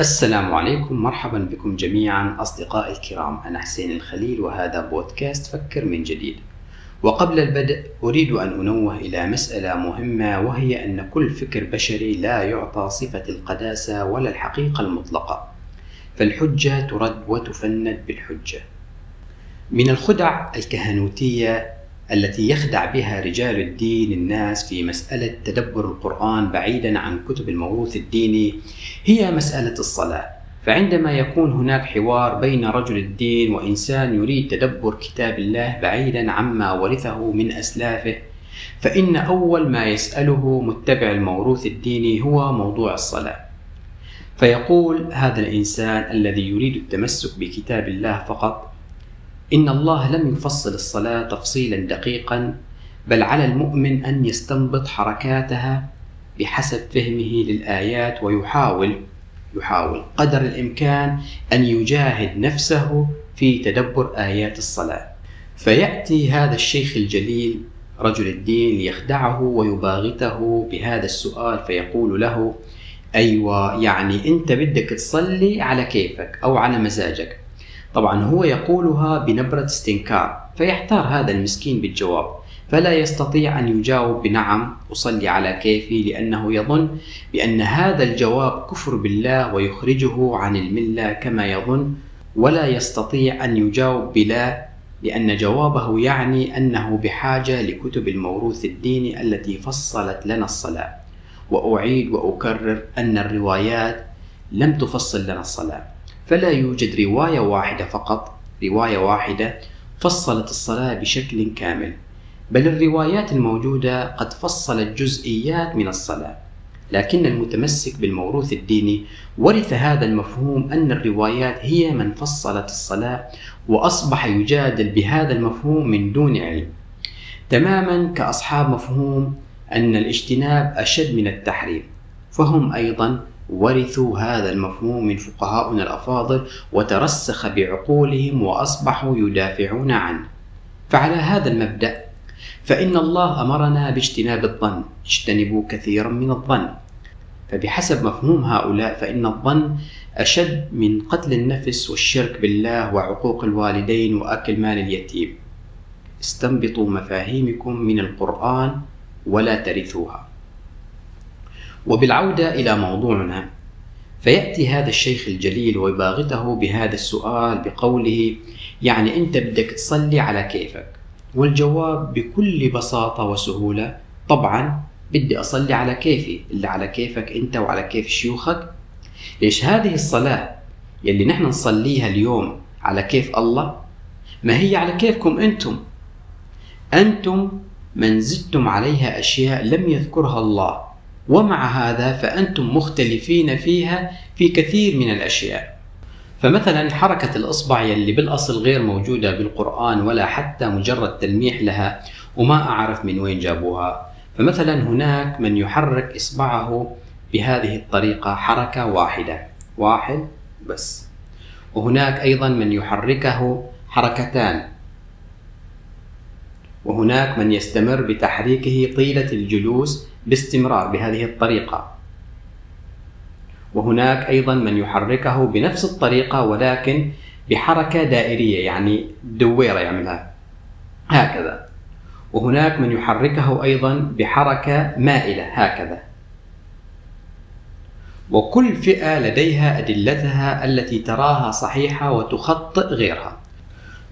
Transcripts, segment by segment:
السلام عليكم مرحبا بكم جميعا أصدقائي الكرام. أنا حسين الخليل وهذا بودكاست فكر من جديد. وقبل البدء أريد أن أنوه إلى مسألة مهمة وهي أن كل فكر بشري لا يعطى صفة القداسة ولا الحقيقة المطلقة. فالحجة ترد وتفند بالحجة. من الخدع الكهنوتية التي يخدع بها رجال الدين الناس في مسألة تدبر القرآن بعيدا عن كتب الموروث الديني هي مسألة الصلاة. فعندما يكون هناك حوار بين رجل الدين وإنسان يريد تدبر كتاب الله بعيدا عما ورثه من أسلافه فإن أول ما يسأله متبع الموروث الديني هو موضوع الصلاة. فيقول هذا الإنسان الذي يريد التمسك بكتاب الله فقط إن الله لم يفصل الصلاة تفصيلا دقيقا بل على المؤمن أن يستنبط حركاتها بحسب فهمه للآيات ويحاول يحاول قدر الإمكان أن يجاهد نفسه في تدبر آيات الصلاة. فيأتي هذا الشيخ الجليل رجل الدين ليخدعه ويباغته بهذا السؤال فيقول له أيوة يعني أنت بدك تصلي على كيفك أو على مزاجك. طبعا هو يقولها بنبرة استنكار فيحتار هذا المسكين بالجواب فلا يستطيع أن يجاوب بنعم أصلي على كيفي لأنه يظن بأن هذا الجواب كفر بالله ويخرجه عن الملة كما يظن ولا يستطيع أن يجاوب بلا لأن جوابه يعني أنه بحاجة لكتب الموروث الديني التي فصلت لنا الصلاة. وأعيد وأكرر أن الروايات لم تفصل لنا الصلاة. فلا يوجد رواية واحدة فقط. رواية واحدة فصلت الصلاة بشكل كامل بل الروايات الموجودة قد فصلت جزئيات من الصلاة. لكن المتمسك بالموروث الديني ورث هذا المفهوم أن الروايات هي من فصلت الصلاة وأصبح يجادل بهذا المفهوم من دون علم. تماما كأصحاب مفهوم أن الاجتناب أشد من التحريم فهم أيضا ورثوا هذا المفهوم من فقهاؤنا الأفاضل وترسخ بعقولهم وأصبحوا يدافعون عنه. فعلى هذا المبدأ فإن الله أمرنا باجتناب الظن. اجتنبوا كثيرا من الظن. فبحسب مفهوم هؤلاء فإن الظن أشد من قتل النفس والشرك بالله وعقوق الوالدين وأكل مال اليتيم. استنبطوا مفاهيمكم من القرآن ولا ترثوها. وبالعودة إلى موضوعنا. فيأتي هذا الشيخ الجليل ويباغته بهذا السؤال بقوله يعني أنت بدك تصلي على كيفك. والجواب بكل بساطة وسهولة طبعا بدي أصلي على كيفي اللي على كيفك أنت وعلى كيف شيوخك. ليش هذه الصلاة يلي نحن نصليها اليوم على كيف الله ما هي على كيفكم أنتم؟ أنتم من زدتم عليها أشياء لم يذكرها الله. ومع هذا فأنتم مختلفين فيها في كثير من الأشياء. فمثلا حركة الإصبع يلي بالأصل غير موجودة بالقرآن ولا حتى مجرد تلميح لها وما أعرف من وين جابوها. فمثلا هناك من يحرك إصبعه بهذه الطريقة حركة واحدة. واحد بس. وهناك أيضا من يحركه حركتان. وهناك من يستمر بتحريكه طيلة الجلوس باستمرار بهذه الطريقة. وهناك أيضا من يحركه بنفس الطريقة ولكن بحركة دائرية يعني دويرة يعملها. هكذا. وهناك من يحركه أيضا بحركة مائلة هكذا. وكل فئة لديها أدلتها التي تراها صحيحة وتخطئ غيرها.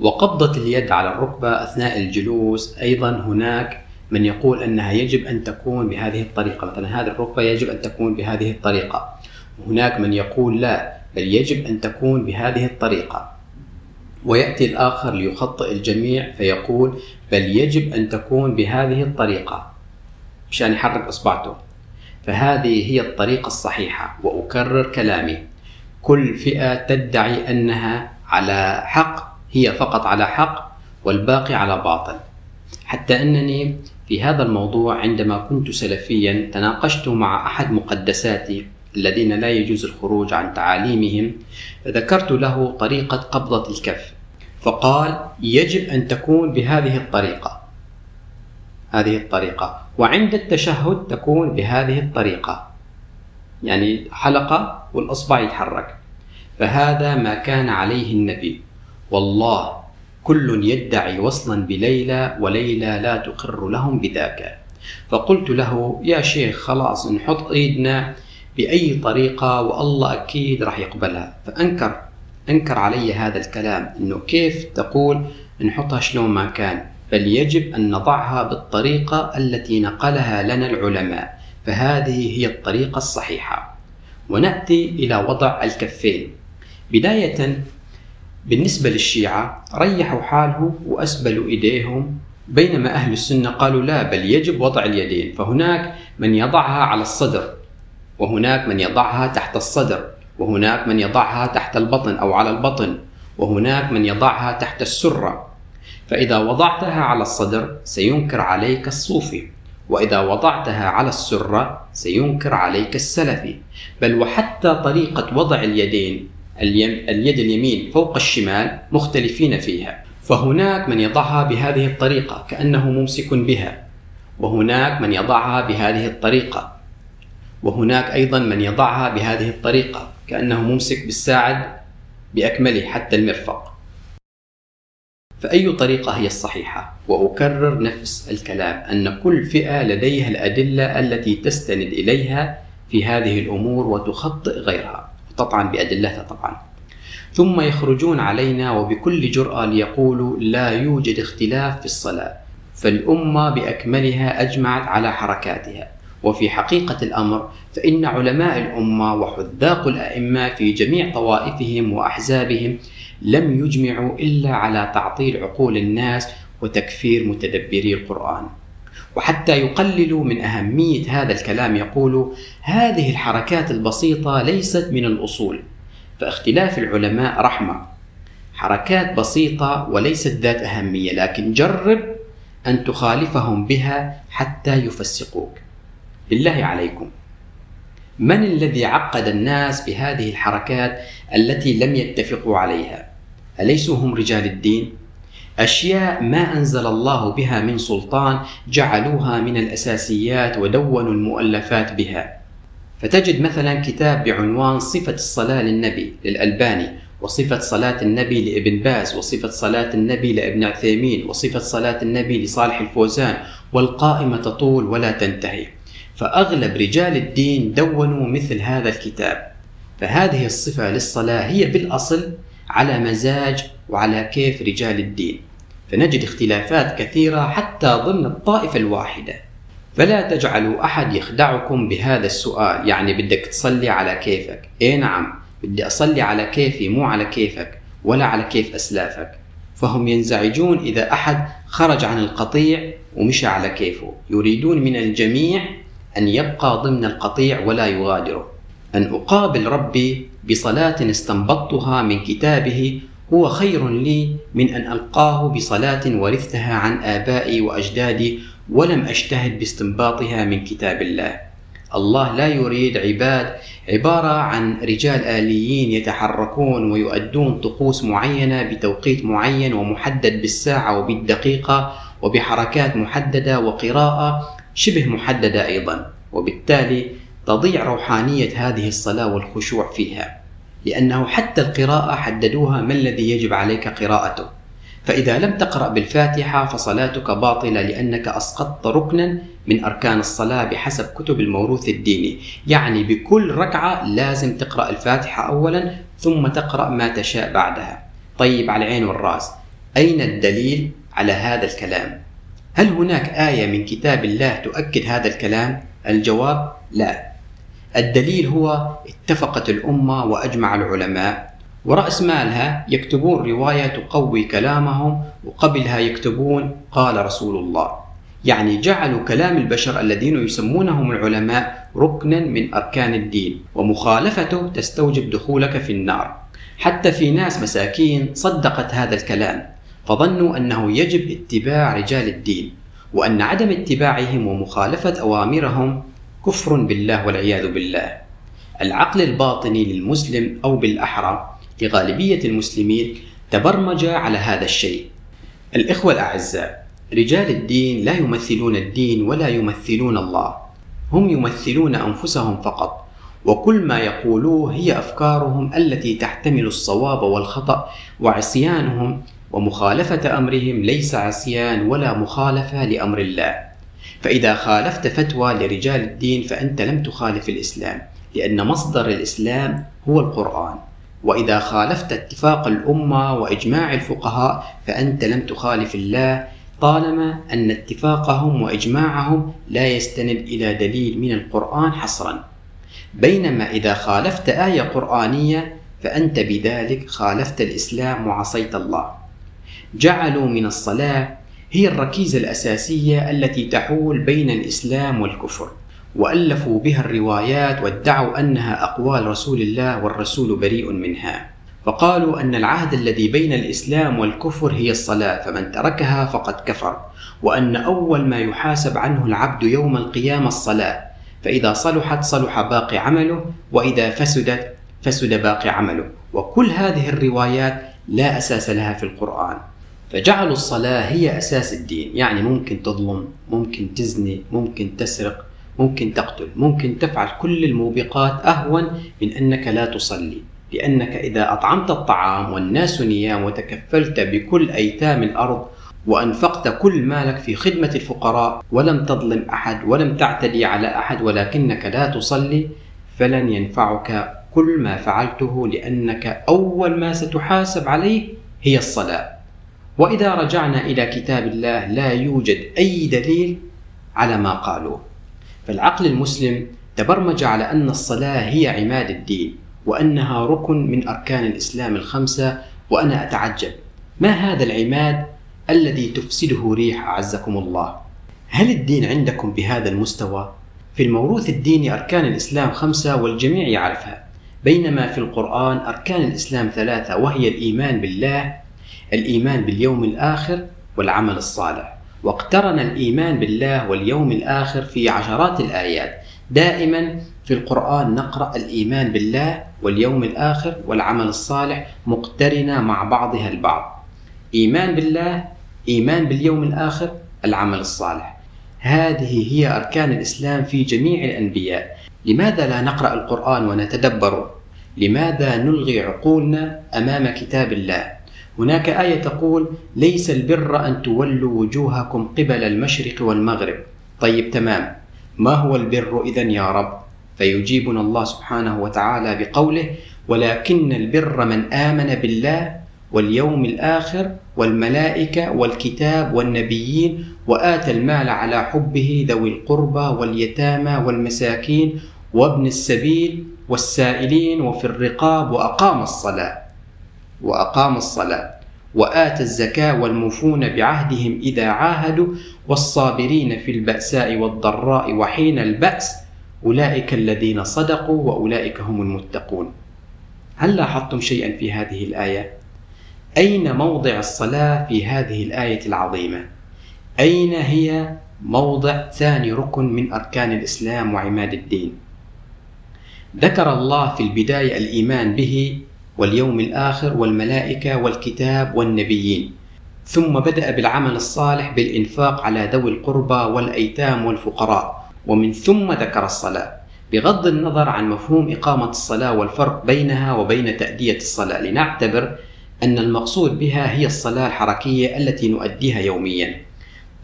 وقبضة اليد على الركبة أثناء الجلوس أيضا هناك من يقول أنها يجب أن تكون بهذه الطريقة. مثلا هذه الركبة يجب أن تكون بهذه الطريقة. وهناك من يقول لا بل يجب أن تكون بهذه الطريقة. ويأتي الآخر ليخطئ الجميع فيقول بل يجب أن تكون بهذه الطريقة مشان يحرك إصبعته. فهذه هي الطريقة الصحيحة وأكرر كلامي. كل فئة تدعي أنها على حق هي فقط على حق والباقي على باطل. حتى أنني في هذا الموضوع عندما كنت سلفيا تناقشت مع أحد مقدساتي الذين لا يجوز الخروج عن تعاليمهم فذكرت له طريقة قبضة الكف فقال يجب أن تكون بهذه الطريقة. هذه الطريقة. وعند التشهد تكون بهذه الطريقة. يعني حلقة والإصبع يتحرك. فهذا ما كان عليه النبي. والله كل يدعي وصلا بليلى وليلى لا تقر لهم بذاك. فقلت له يا شيخ خلاص نحط إيدنا بأي طريقة والله أكيد راح يقبلها. فأنكر أنكر علي هذا الكلام إنه كيف تقول نحطها شلون ما كان. بل يجب أن نضعها بالطريقة التي نقلها لنا العلماء فهذه هي الطريقة الصحيحة. ونأتي إلى وضع الكفين. بداية بالنسبة للشيعة ريحوا حالهم وأسبلوا إيديهم. بينما أهل السنة قالوا لا بل يجب وضع اليدين. فهناك من يضعها على الصدر وهناك من يضعها تحت الصدر وهناك من يضعها تحت البطن أو على البطن وهناك من يضعها تحت السرة. فإذا وضعتها على الصدر سينكر عليك الصوفي وإذا وضعتها على السرة سينكر عليك السلفي. بل وحتى طريقة وضع اليدين اليد اليمين فوق الشمال مختلفين فيها. فهناك من يضعها بهذه الطريقة كأنه ممسك بها. وهناك من يضعها بهذه الطريقة. وهناك أيضا من يضعها بهذه الطريقة كأنه ممسك بالساعد بأكمله حتى المرفق. فأي طريقة هي الصحيحة؟ وأكرر نفس الكلام أن كل فئة لديها الأدلة التي تستند إليها في هذه الأمور وتخطئ غيرها. وتطعن بأدلتها طبعا ثم يخرجون علينا وبكل جرأة ليقولوا لا يوجد اختلاف في الصلاة فالأمة بأكملها أجمعت على حركاتها. وفي حقيقة الأمر فإن علماء الأمة وحذاق الأئمة في جميع طوائفهم وأحزابهم لم يجمعوا إلا على تعطيل عقول الناس وتكفير متدبري القرآن. وحتى يقللوا من أهمية هذا الكلام. يقولوا هذه الحركات البسيطة ليست من الأصول. فاختلاف العلماء رحمة. حركات بسيطة وليست ذات أهمية لكن جرب أن تخالفهم بها حتى يفسقوك. بالله عليكم. من الذي عقد الناس بهذه الحركات التي لم يتفقوا عليها؟ أليسوا هم رجال الدين؟ أشياء ما أنزل الله بها من سلطان جعلوها من الأساسيات ودونوا المؤلفات بها. فتجد مثلا كتاب بعنوان صفة الصلاة للنبي للألباني وصفة صلاة النبي لابن باز وصفة صلاة النبي لابن عثيمين وصفة صلاة النبي لصالح الفوزان والقائمة تطول ولا تنتهي. فأغلب رجال الدين دونوا مثل هذا الكتاب. فهذه الصفة للصلاة هي بالأصل على مزاج وعلى كيف رجال الدين. فنجد اختلافات كثيرة حتى ضمن الطائفة الواحدة. فلا تجعلوا أحد يخدعكم بهذا السؤال. يعني بدك تصلي على كيفك. إيه نعم بدي أصلي على كيفي مو على كيفك ولا على كيف أسلافك. فهم ينزعجون إذا أحد خرج عن القطيع ومشى على كيفه. يريدون من الجميع أن يبقى ضمن القطيع ولا يغادره. أن أقابل ربي بصلاة استنبطتها من كتابه هو خير لي من أن ألقاه بصلاة ورثتها عن آبائي وأجدادي ولم أجتهد باستنباطها من كتاب الله. الله لا يريد عباد عبارة عن رجال آليين يتحركون ويؤدون طقوس معينة بتوقيت معين ومحدد بالساعة وبالدقيقة وبحركات محددة وقراءة شبه محددة أيضا. وبالتالي تضيع روحانية هذه الصلاة والخشوع فيها. لأنه حتى القراءة حددوها ما الذي يجب عليك قراءته فإذا لم تقرأ بالفاتحة فصلاتك باطلة لأنك أسقطت ركنا من أركان الصلاة بحسب كتب الموروث الديني يعني بكل ركعة لازم تقرأ الفاتحة أولا ثم تقرأ ما تشاء بعدها طيب على العين والرأس أين الدليل على هذا الكلام؟ هل هناك آية من كتاب الله تؤكد هذا الكلام؟ الجواب لا الدليل هو اتفقت الأمة وأجمع العلماء ورأس مالها يكتبون رواية تقوي كلامهم وقبلها يكتبون قال رسول الله. يعني جعلوا كلام البشر الذين يسمونهم العلماء ركنا من أركان الدين ومخالفته تستوجب دخولك في النار. حتى في ناس مساكين صدقت هذا الكلام فظنوا أنه يجب اتباع رجال الدين وأن عدم اتباعهم ومخالفة أوامرهم كفر بالله والعياذ بالله. العقل الباطني للمسلم أو بالأحرى لغالبية المسلمين تبرمج على هذا الشيء. الإخوة الأعزاء، رجال الدين لا يمثلون الدين ولا يمثلون الله، هم يمثلون أنفسهم فقط، وكل ما يقولوه هي أفكارهم التي تحتمل الصواب والخطأ وعصيانهم ومخالفة أمرهم ليس عصيان ولا مخالفة لأمر الله. فإذا خالفت فتوى لرجال الدين فأنت لم تخالف الإسلام لأن مصدر الإسلام هو القرآن. وإذا خالفت اتفاق الأمة وإجماع الفقهاء فأنت لم تخالف الله طالما أن اتفاقهم وإجماعهم لا يستند إلى دليل من القرآن حصرا. بينما إذا خالفت آية قرآنية فأنت بذلك خالفت الإسلام وعصيت الله. جعلوا من الصلاة هي الركيزة الأساسية التي تحول بين الإسلام والكفر. وألفوا بها الروايات وادعوا أنها أقوال رسول الله والرسول بريء منها. فقالوا أن العهد الذي بين الإسلام والكفر هي الصلاة فمن تركها فقد كفر. وأن أول ما يحاسب عنه العبد يوم القيامة الصلاة فإذا صلحت صلح باقي عمله وإذا فسدت فسد باقي عمله. وكل هذه الروايات لا أساس لها في القرآن. فجعلوا الصلاة هي أساس الدين. يعني ممكن تظلم ممكن تزني ممكن تسرق ممكن تقتل ممكن تفعل كل الموبقات أهون من أنك لا تصلي. لأنك إذا أطعمت الطعام والناس نيام وتكفلت بكل أيتام الأرض وأنفقت كل مالك في خدمة الفقراء ولم تظلم أحد ولم تعتدي على أحد ولكنك لا تصلي فلن ينفعك كل ما فعلته لأنك أول ما ستحاسب عليه هي الصلاة. وإذا رجعنا إلى كتاب الله لا يوجد أي دليل على ما قالوه. فالعقل المسلم تبرمج على أن الصلاة هي عماد الدين وأنها ركن من أركان الإسلام الخمسة وأنا أتعجب. ما هذا العماد الذي تفسده ريح أعزكم الله؟ هل الدين عندكم بهذا المستوى؟ في الموروث الديني أركان الإسلام خمسة والجميع يعرفها. بينما في القرآن أركان الإسلام ثلاثة وهي الإيمان بالله الإيمان باليوم الآخر والعمل الصالح. واقترن الإيمان بالله واليوم الآخر في عشرات الآيات. دائما في القرآن نقرأ الإيمان بالله واليوم الآخر والعمل الصالح مقترنة مع بعضها البعض. إيمان بالله إيمان باليوم الآخر العمل الصالح. هذه هي أركان الإسلام في جميع الأنبياء. لماذا لا نقرأ القرآن ونتدبره؟ لماذا نلغي عقولنا أمام كتاب الله؟ هناك آية تقول ليس البر أن تولوا وجوهكم قبل المشرق والمغرب. طيب تمام. ما هو البر إذا يا رب؟ فيجيبنا الله سبحانه وتعالى بقوله ولكن البر من آمن بالله واليوم الآخر والملائكة والكتاب والنبيين وآتى المال على حبه ذوي القربى واليتامى والمساكين وابن السبيل والسائلين وفي الرقاب وأقام الصلاة. وأقام الصلاة وآتى الزكاة والموفون بعهدهم إذا عاهدوا والصابرين في البأساء والضراء وحين البأس أولئك الذين صدقوا وأولئك هم المتقون هل لاحظتم شيئا في هذه الآية؟ أين موضع الصلاة في هذه الآية العظيمة؟ أين هي موضع ثاني ركن من أركان الإسلام وعماد الدين؟ ذكر الله في البداية الإيمان به واليوم الآخر والملائكة والكتاب والنبيين. ثم بدأ بالعمل الصالح بالإنفاق على ذوي القربى والأيتام والفقراء. ومن ثم ذكر الصلاة بغض النظر عن مفهوم إقامة الصلاة والفرق بينها وبين تأدية الصلاة لنعتبر أن المقصود بها هي الصلاة الحركية التي نؤديها يوميا.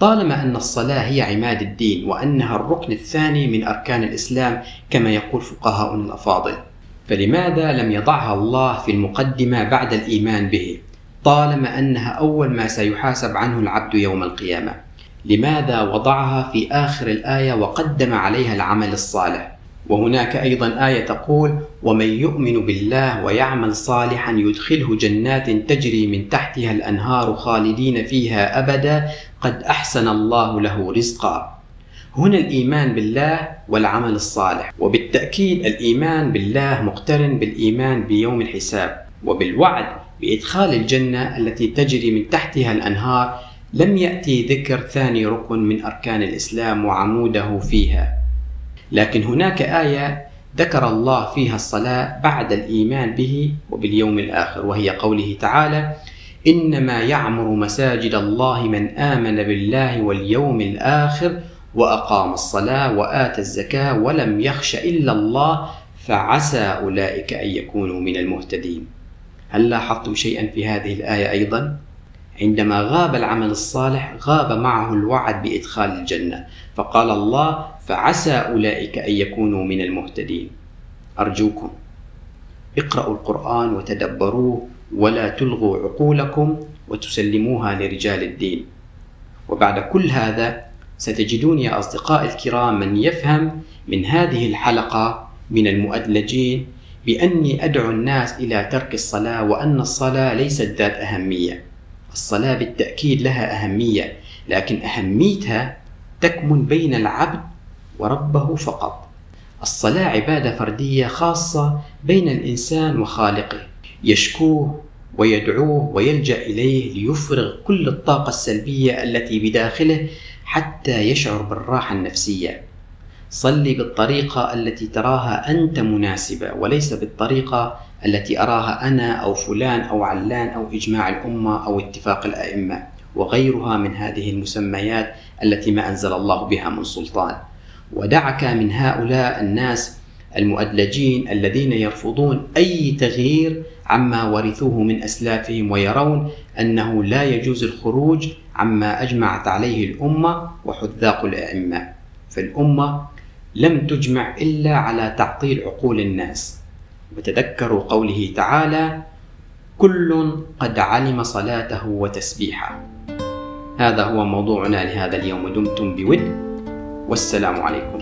طالما أن الصلاة هي عماد الدين وأنها الركن الثاني من أركان الإسلام كما يقول فقهاؤنا الأفاضل. فلماذا لم يضعها الله في المقدمة بعد الإيمان به؟ طالما أنها أول ما سيحاسب عنه العبد يوم القيامة. لماذا وضعها في آخر الآية وقدم عليها العمل الصالح؟ وهناك أيضا آية تقول ومن يؤمن بالله ويعمل صالحا يدخله جنات تجري من تحتها الأنهار خالدين فيها أبدا قد أحسن الله له رزقا. هنا الإيمان بالله والعمل الصالح وبالتأكيد الإيمان بالله مقترن بالإيمان بيوم الحساب وبالوعد بإدخال الجنة التي تجري من تحتها الأنهار لم يأتي ذكر ثاني ركن من أركان الإسلام وعموده فيها. لكن هناك آية ذكر الله فيها الصلاة بعد الإيمان به وباليوم الآخر وهي قوله تعالى إنما يعمر مساجد الله من آمن بالله واليوم الآخر وأقام الصلاة وآتى الزكاة ولم يخش إلا الله فعسى أولئك أن يكونوا من المهتدين. هل لاحظتم شيئا في هذه الآية أيضا؟ عندما غاب العمل الصالح غاب معه الوعد بإدخال الجنة فقال الله فعسى أولئك أن يكونوا من المهتدين. أرجوكم اقرأوا القرآن وتدبروه ولا تلغوا عقولكم وتسلموها لرجال الدين. وبعد كل هذا ستجدون يا أصدقاء الكرام من يفهم من هذه الحلقة من المؤدلجين بأني أدعو الناس إلى ترك الصلاة وأن الصلاة ليست ذات أهمية. الصلاة بالتأكيد لها أهمية لكن أهميتها تكمن بين العبد وربه فقط. الصلاة عبادة فردية خاصة بين الإنسان وخالقه. يشكوه ويدعوه ويلجأ إليه ليفرغ كل الطاقة السلبية التي بداخله حتى يشعر بالراحة النفسية. صلي بالطريقة التي تراها أنت مناسبة وليس بالطريقة التي أراها أنا أو فلان أو علان أو إجماع الأمة أو اتفاق الأئمة وغيرها من هذه المسميات التي ما أنزل الله بها من سلطان. ودعك من هؤلاء الناس المؤدلجين الذين يرفضون أي تغيير عما ورثوه من أسلافهم ويرون أنه لا يجوز الخروج عما أجمعت عليه الأمة وحذاق الأئمة. فالأمة لم تجمع إلا على تعطيل عقول الناس. وتذكروا قوله تعالى كل قد علم صلاته وتسبيحه هذا هو موضوعنا لهذا اليوم. دمتم بود. والسلام عليكم.